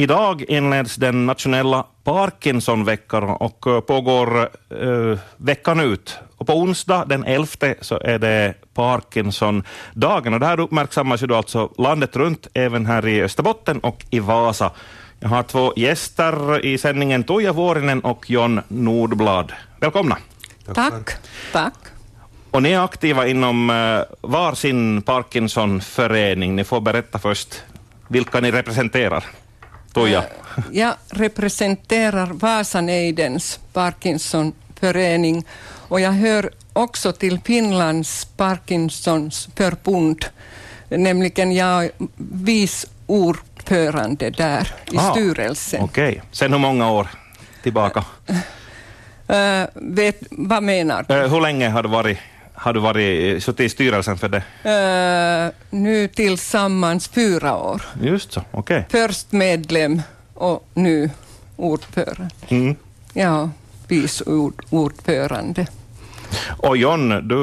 Idag inleds den nationella Parkinsonveckan och eh, pågår uh, veckan ut. Och på onsdag den 11 så är det Parkinson-dagen och det här uppmärksammas ju då alltså landet runt, även här i Österbotten och i Vasa. Jag har två gäster i sändningen, Tuija Vuorinen och John Nordblad. Välkomna. Tack. Tack. Och ni är aktiva inom uh, varsin Parkinson-förening. Ni får berätta först vilka ni representerar. Tuija. Jag representerar Vasaneidens Parkinson-förening och jag hör också till Finlands Parkinsons förbund, nämligen jag är vice ordförande där i ah, styrelsen. Okej. Okay. Sen hur många år tillbaka? Uh, vet, vad menar du? Uh, hur länge har du varit har du varit suttit i styrelsen för det? Uh, nu tillsammans fyra år. Just så, okej. Okay. Först medlem och nu ordförande. Mm. Ja, vice ord, ordförande. Och John, du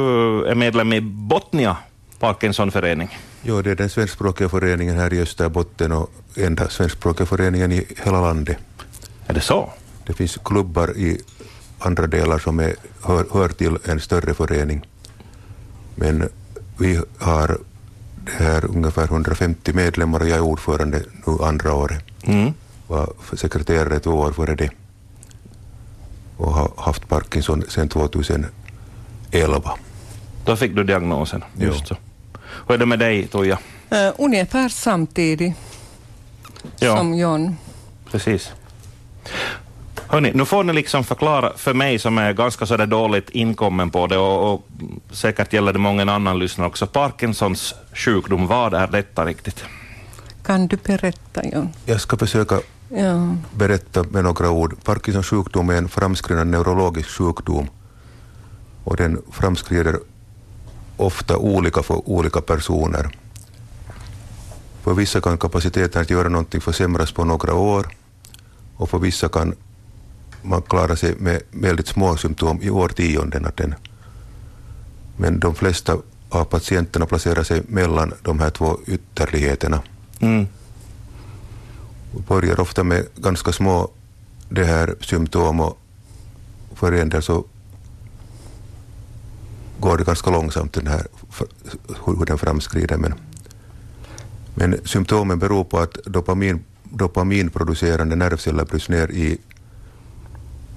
är medlem i Botnia Parkinsonförening. Ja, det är den svenskspråkiga föreningen här i Österbotten och enda svenskspråkiga föreningen i hela landet. Är det så? Det finns klubbar i andra delar som är, hör, hör till en större förening. Men vi har det här ungefär 150 medlemmar och jag är ordförande nu andra året. Mm. Var sekreterare två år före det och har haft Parkinson sedan 2011. Då fick du diagnosen, just jo. så. Hur är det med dig, Toja? Uh, ungefär samtidigt ja. som John. Precis. Hörrni, nu får ni liksom förklara för mig som är ganska sådär dåligt inkommen på det och, och säkert gäller det många annan lyssnare också. Parkinsons sjukdom, vad är detta riktigt? Kan du berätta, John? Jag ska försöka ja. berätta med några ord. Parkinsons sjukdom är en framskridande neurologisk sjukdom och den framskrider ofta olika för olika personer. För vissa kan kapaciteten att göra någonting försämras på några år och för vissa kan man klara sig med väldigt små symptom i årtionden. Den, men de flesta av patienterna placerar sig mellan de här två ytterligheterna. Mm. börjar ofta med ganska små det här symptom och för en del så går det ganska långsamt den här, hur den framskrider. Men, men symptomen beror på att dopamin, dopaminproducerande nervceller bryts ner i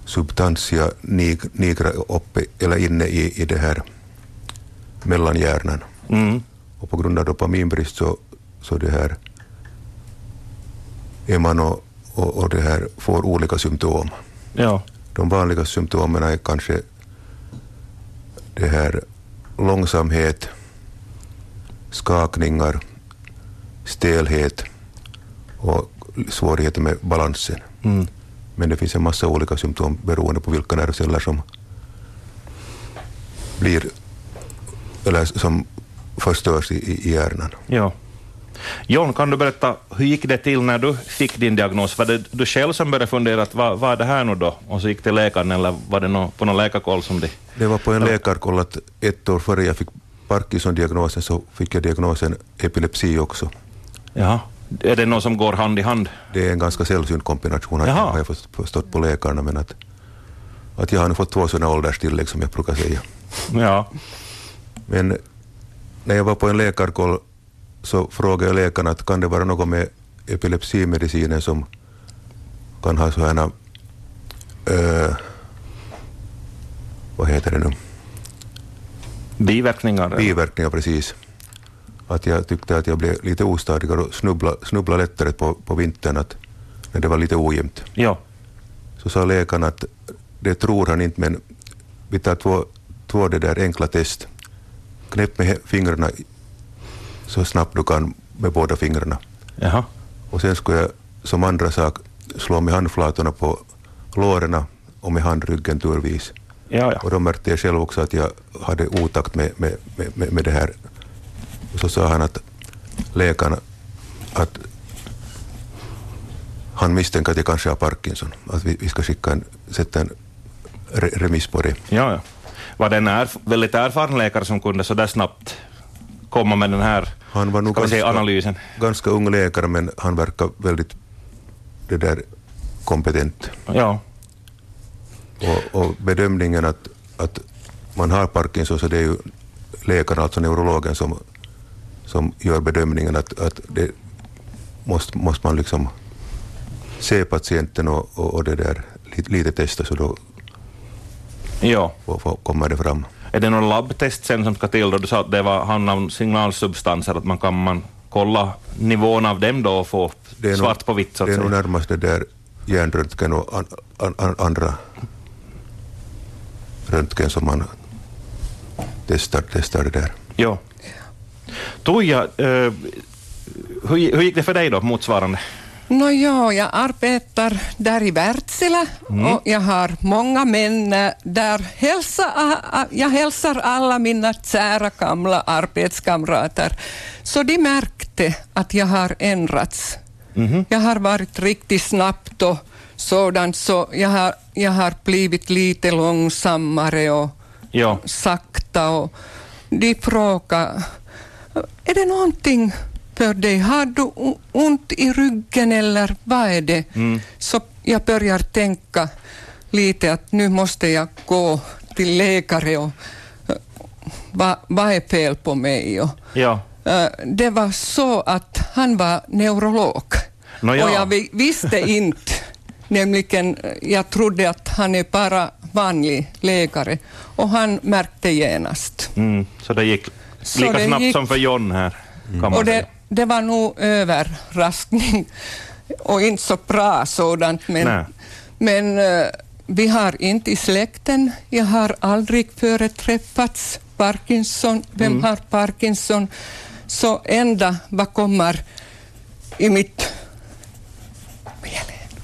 substantia nigra uppe eller inne i, i det här mellanhjärnan. Mm. Och på grund av dopaminbrist så, så det här är man och, och, och det här får olika symptom. Ja. De vanligaste symptomen är kanske det här långsamhet, skakningar, stelhet och svårigheter med balansen. Mm. Men det finns en massa olika symptom beroende på vilka nervceller som blir eller som förstörs i, i hjärnan. Ja. John, kan du berätta, hur gick det till när du fick din diagnos? Var det du själv som började fundera, att vad, vad är det här nu då? Och så gick till läkaren, eller var det no, på någon läkarkoll som det... Det var på en läkarkoll att ett år före jag fick Parkinson-diagnosen så fick jag diagnosen epilepsi också. Ja. Är det något som går hand i hand? Det är en ganska sällsynt kombination, Jaha. har jag förstått på läkarna, men att, att jag har nu fått två sådana ålderstillägg som jag brukar säga. Ja. Men när jag var på en läkarkoll så frågade jag läkaren att kan det vara något med epilepsimedicinen som kan ha sådana, äh, vad heter det nu? Biverkningar? Biverkningar, precis att jag tyckte att jag blev lite ostadigare och snubblade snubbla lättare på, på vintern att, när det var lite ojämnt. Ja. Så sa läkaren att det tror han inte, men vi tar två, två det där enkla test. Knäpp med fingrarna så snabbt du kan med båda fingrarna. Jaha. Och sen skulle jag som andra sak slå med handflatorna på låren och med handryggen turvis. Ja, ja. Och då märkte jag själv också att jag hade otakt med, med, med, med det här och så sa han att läkaren att han misstänker att jag kanske har Parkinson, att vi, vi ska skicka en, sätta en re, remiss på det. Ja, ja. Var det en erf väldigt erfaren läkare som kunde så där snabbt komma med den här han var nog ganska, säga, analysen? ganska ung läkare, men han verkar väldigt det där kompetent. Ja. Och, och bedömningen att, att man har Parkinson så det är ju läkaren, alltså neurologen, som, som gör bedömningen att, att det måste, måste man liksom se patienten och, och, och det där lite, lite testa så då ja. kommer det fram. Är det någon labbtest sen som ska till? Då? Du sa att det var, handlar om signalsubstanser, att man kan man kolla nivån av dem då och få är nog- svart på vitt så att Det är nog närmast det där hjärnröntgen och an, an, an, andra röntgen som man testar, testar det där. Ja. Tuija, eh, hur, hur gick det för dig då, motsvarande? Nå ja, jag arbetar där i Wärtsilä och jag har många män där. Hälsa, jag hälsar alla mina kära gamla arbetskamrater. Så de märkte att jag har ändrats. Jag har varit riktigt snabbt och sådant, så jag har, jag har blivit lite långsammare och Ja. sakta och de frågar, är det någonting för dig? Har du ont i ryggen eller vad är det? Så jag börjar tänka lite att nu måste jag gå till läkare och eh, vad, vad är fel på mig? Och, Ja. eh, det var så att han var neurolog Nå ja. och jag vi- visste inte, nämligen eh, jag trodde att han är bara vanlig läkare och han märkte genast. Mm, så det gick Så lika snabbt gick- som för John här, man Och det, det var nog överraskning och inte så bra sådant. Nej. Men, men eh, vi har inte i släkten, jag har aldrig före träffats Parkinson. Vem Mm. har Parkinson? Så enda vad kommer i mitt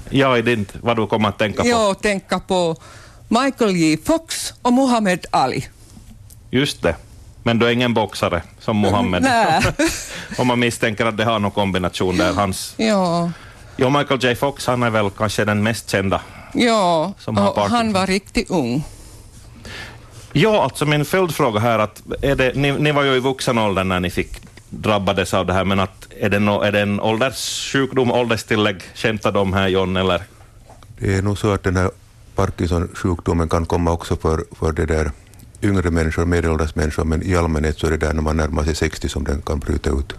Ja, i din, vad du kommer att tänka på. Jag tänka på Michael J. Fox och Muhammad Ali. Just det. Men du är ingen boxare som Mohammed. Nej. Om man misstänker att det har någon kombination där. Hans, Ja, jo, Michael J Fox, han är väl kanske den mest kända. ja. Som har och han var riktigt ung. Ja, alltså min följdfråga här, att är det, ni, ni var ju i vuxen ålder när ni fick drabbades av det här, men att är det, no, är det en ålderssjukdom, ålderstillägg, skämtar de här John, eller? Det är nog så att den här Parkinson-sjukdomen kan komma också för, för det där yngre människor, medelålders människor, men i allmänhet så är det där när man närmar sig 60 som den kan bryta ut.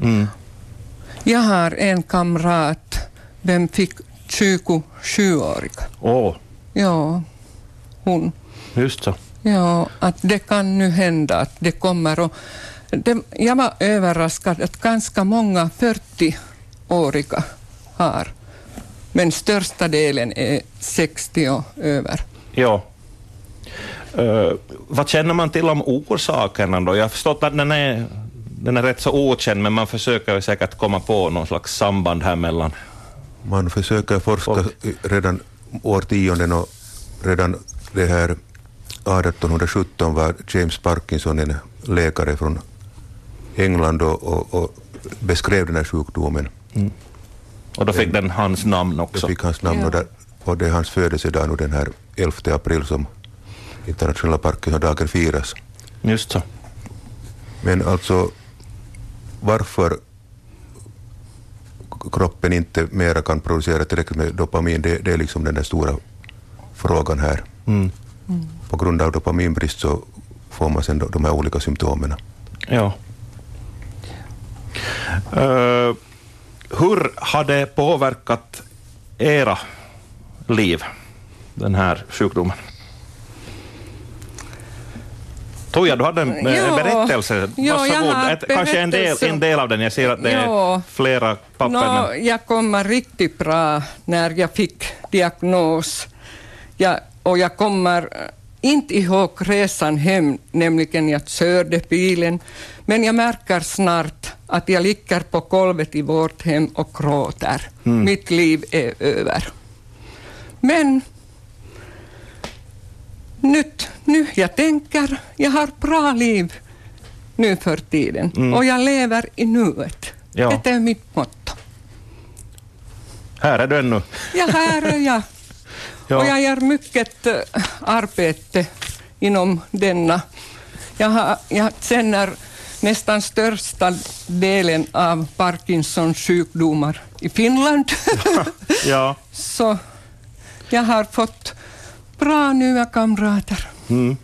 Jag har en kamrat, vem fick 27-årig. Åh, Ja, hon. just så. Ja, att det kan nu hända att det kommer. Och det, jag var överraskad att ganska många 40-åriga har, men största delen är 60 och över. Ja. Eh, vad känner man till om orsakerna då? Jag har förstått att den är, den är rätt så okänd, men man försöker ju säkert komma på någon slags samband här mellan. Man försöker forska Folk. i- redan årtionden och redan det här 1817 var James Parkinson en läkare från England och, och, och beskrev den här sjukdomen. Och då fick den hans namn Det också. fick hans namn Ja. och, där, och det är hans födelsedag nu den här 11 april som internationella Parkinsondagen firas. Just så. Men alltså varför kroppen inte mera kan producera tillräckligt med dopamin, det, det är liksom den där stora frågan här. Mm. På grund av dopaminbrist så får man sen de, här olika symptomen. Ja. Eh, hur har det påverkat era liv, den här sjukdomen? Toja, du hade en eh, Ja. berättelse. Jag Varsågod. Ett, kanske en del, en del av den. Jag ser att det är Ja. flera papper. Men, jag kommer riktigt bra när jag fick diagnos. Jag, och jag kommer inte ihåg resan hem, nämligen jag körde bilen. Men jag märker snart att jag ligger på golvet i vårt hem och gråter. Mitt liv är över. Men nyt, nu jag tänker, jag har bra liv nu för tiden. Och jag lever i nuet. Ja. Det är mitt motto. här är du ännu. Ja, här är jag. Ja. Och jag gör mycket eh, arbete inom denna. Jag, har, jag känner nästan största delen av Parkinsons sjukdomar i Finland. ja. Så jag har fått bra nya kamrater. Mm.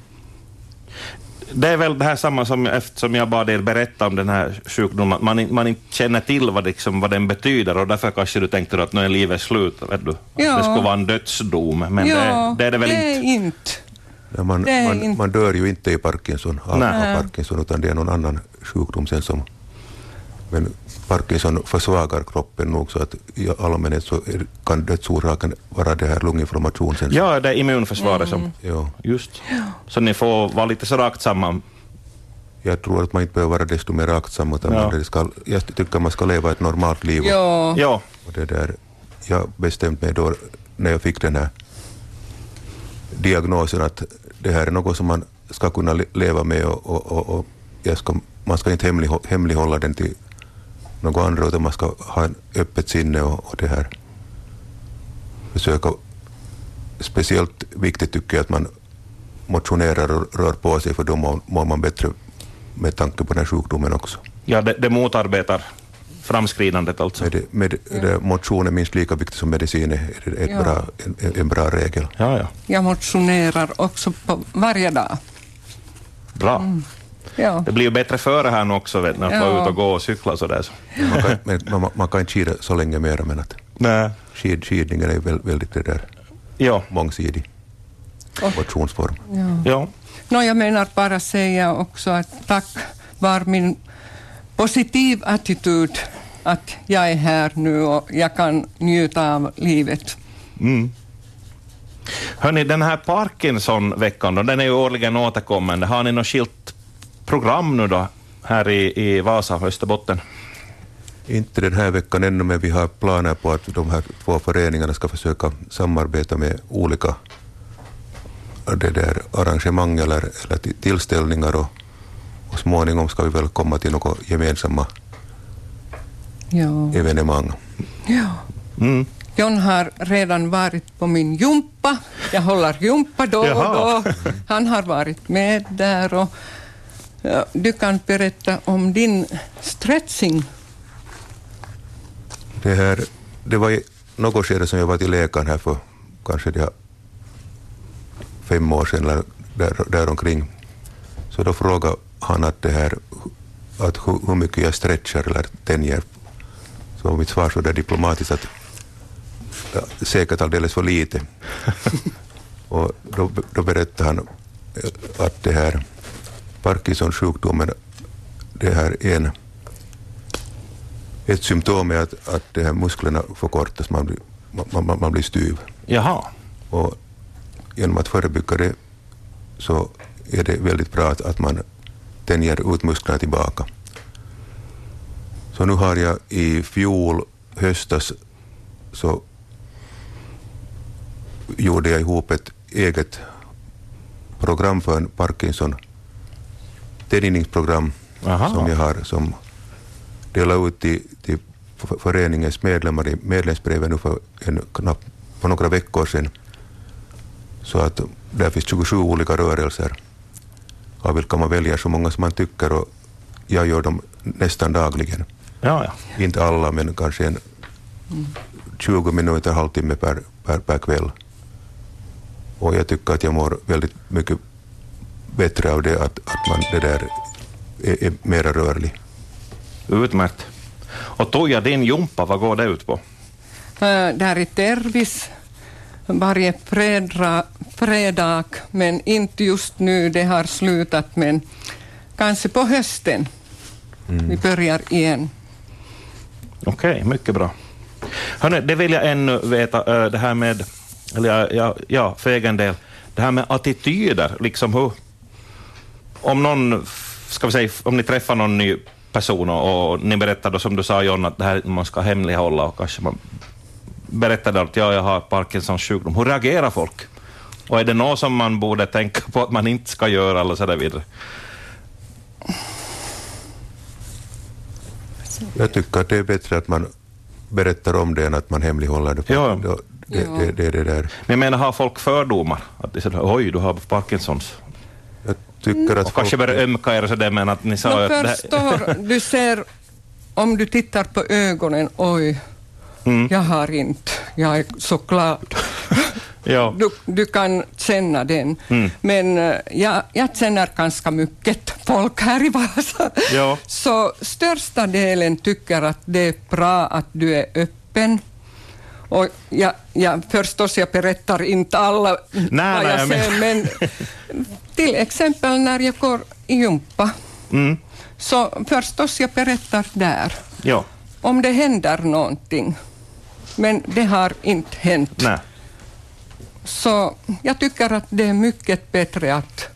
Det är väl det här samma som eftersom jag bad er berätta om den här sjukdomen, att man, man inte känner till vad, liksom, vad den betyder och därför kanske du tänkte att när livet är slut, vet du, ja. det skulle vara en dödsdom, men ja, det, det, är det väl det inte? inte. Ja, man, man, man, dör ju inte i Parkinson, av, av Parkinson, utan det är någon annan sjukdom sen som... Men Parkinson försvagar kroppen nog så att i allmänhet så kan dödsorsaken vara det här lunginflammation. Sen. Ja, det är immunförsvaret mm. som... Ja. Just. Så ni får vara lite så rakt samma. Jag tror att man inte behöver vara desto mer aktsam, utan ja. man ska, jag tycker man ska leva ett normalt liv. Ja. ja. Och det där, jag bestämde mig då när jag fick den här diagnosen att det här är något som man ska kunna leva med och, och, och, och ska, man ska inte hemlig, hemlighålla den till något andra utan man ska ha en öppet sinne och, och det här försöka speciellt viktigt tycker jag att man motionerar och rör på sig för då mår man bättre med tanke på den här sjukdomen också. Ja, det, det motarbetar framskridandet alltså? Med, med, ja. Motion är minst lika viktigt som medicin, är ett ja. bra, en, en, bra regel. Ja, ja. Jag motionerar också på varje dag. Bra. Mm. Ja. Det blir ju bättre före här nu också, vet, när man ja. får ut och gå och cykla sådär. Så. Man, kan, men, man, man, kan inte skida så länge mer, men att Nej. Skid, skidningen är väldigt, väldigt det där, ja. mångsidig motionsform. Ja. Ja. No, jag menar bara säga också att tack var min positiv attityd att jag är här nu och jag kan njuta av livet. Mm. Hörni, den här Parkinson-veckan, den är ju årligen återkommande. Har ni något skilt program nu då, här i, i Vasa och Österbotten? Inte den här veckan ännu, men vi har planer på att de här två föreningarna ska försöka samarbeta med olika det där arrangemang eller, eller tillställningar och, och småningom ska vi väl komma till några gemensamma ja. evenemang. Ja. Mm. John har redan varit på min jumpa. Jag håller jumpa då och då. Han har varit med där. Och, du kan berätta om din stretching. Det, här, det var i något skede som jag var till läkaren här för kanske det fem år sedan eller där, däromkring. Så då frågade han att det här, att hur, hur mycket jag stretchar eller tänjer. Så mitt svar så där diplomatiskt att ja, säkert alldeles för lite. och då, då berättade han att det här Parkinsons sjukdomen, det här en, ett symptom är att, att det här musklerna förkortas, man blir, man, man, man blir styv. Jaha. Och genom att förebygga det så är det väldigt bra att, att man tänjer ut musklerna tillbaka. Så nu har jag i fjol höstas så gjorde jag ihop ett eget program för en Parkinson tänjningsprogram som jag har som delar ut till, till föreningens medlemmar i medlemsbrevet nu för en knapp på några veckor sedan. Så att där finns 27 olika rörelser av vilka man väljer så många som man tycker och jag gör dem nästan dagligen. Ja, ja. Inte alla, men kanske en 20 minuter, halvtimme per, per, per kväll. Och jag tycker att jag mår väldigt mycket bättre av det, att, att man det där är, är mera rörlig. Utmärkt. Och Toja, din jumpa, vad går det ut på? Uh, där i Tervis varje fredag, fredag, men inte just nu, det har slutat, men kanske på hösten. Mm. Vi börjar igen. Okej, okay, mycket bra. Hörrni, det vill jag ännu veta, det här med, eller ja, ja, för egen del, det här med attityder, liksom hur, om någon, ska vi säga, om ni träffar någon ny person och, och ni berättar då som du sa John, att det här man ska hemlighålla och kanske man berättade att ja, jag har Parkinsons sjukdom. Hur reagerar folk? Och är det något som man borde tänka på att man inte ska göra eller så där vidare? Jag tycker att det är bättre att man berättar om det än att man hemlighåller det. Ja. Det, det, det, det, det där. Men jag menar, har folk fördomar? Att de säger oj, du har Parkinsons? Jag tycker att Och kanske folk- börja ömka er så det men att ni sa här- förstår, du ser, om du tittar på ögonen, oj, Mm. jag har inte, jag är så glad. Ja. Du, du kan känna den. Mm. Men eh, jag, jag känner ganska mycket folk här i Vasa. Ja. Så största delen tycker att det är bra att du är öppen. Och jag, jag, förstås, jag berättar inte alla Nej, vad jag nej, ser, men till exempel när jag går i gympa, Mm. så förstås jag berättar där Ja. om det händer någonting. Men det har inte hänt. Nej. Så jag tycker att det är mycket bättre att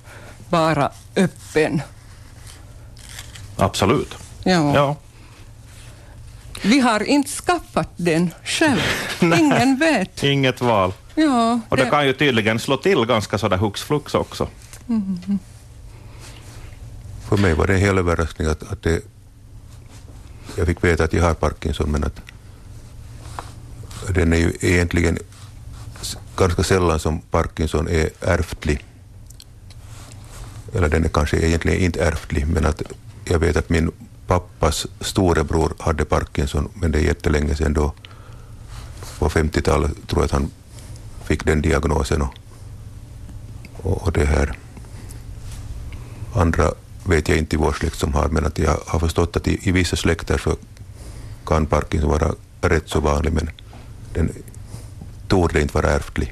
vara öppen. Absolut. Ja. Ja. Vi har inte skaffat den själv. Ingen vet. Inget val. Ja, Och det kan ju tydligen slå till ganska sådär hux flux också. För mig var det en hel överraskning att, att det, jag fick veta att jag har Parkinson, men att den är ju egentligen ganska sällan som Parkinson är ärftlig. Eller den är kanske egentligen inte ärftlig, men att jag vet att min pappas storebror hade Parkinson, men det är jättelänge sedan då. På 50-talet tror jag att han fick den diagnosen. Och, och, och det här andra vet jag inte i vår släkt som har, men att jag har förstått att i, i vissa släkter så kan Parkinson vara rätt så vanlig, men den torde inte vara ärftlig.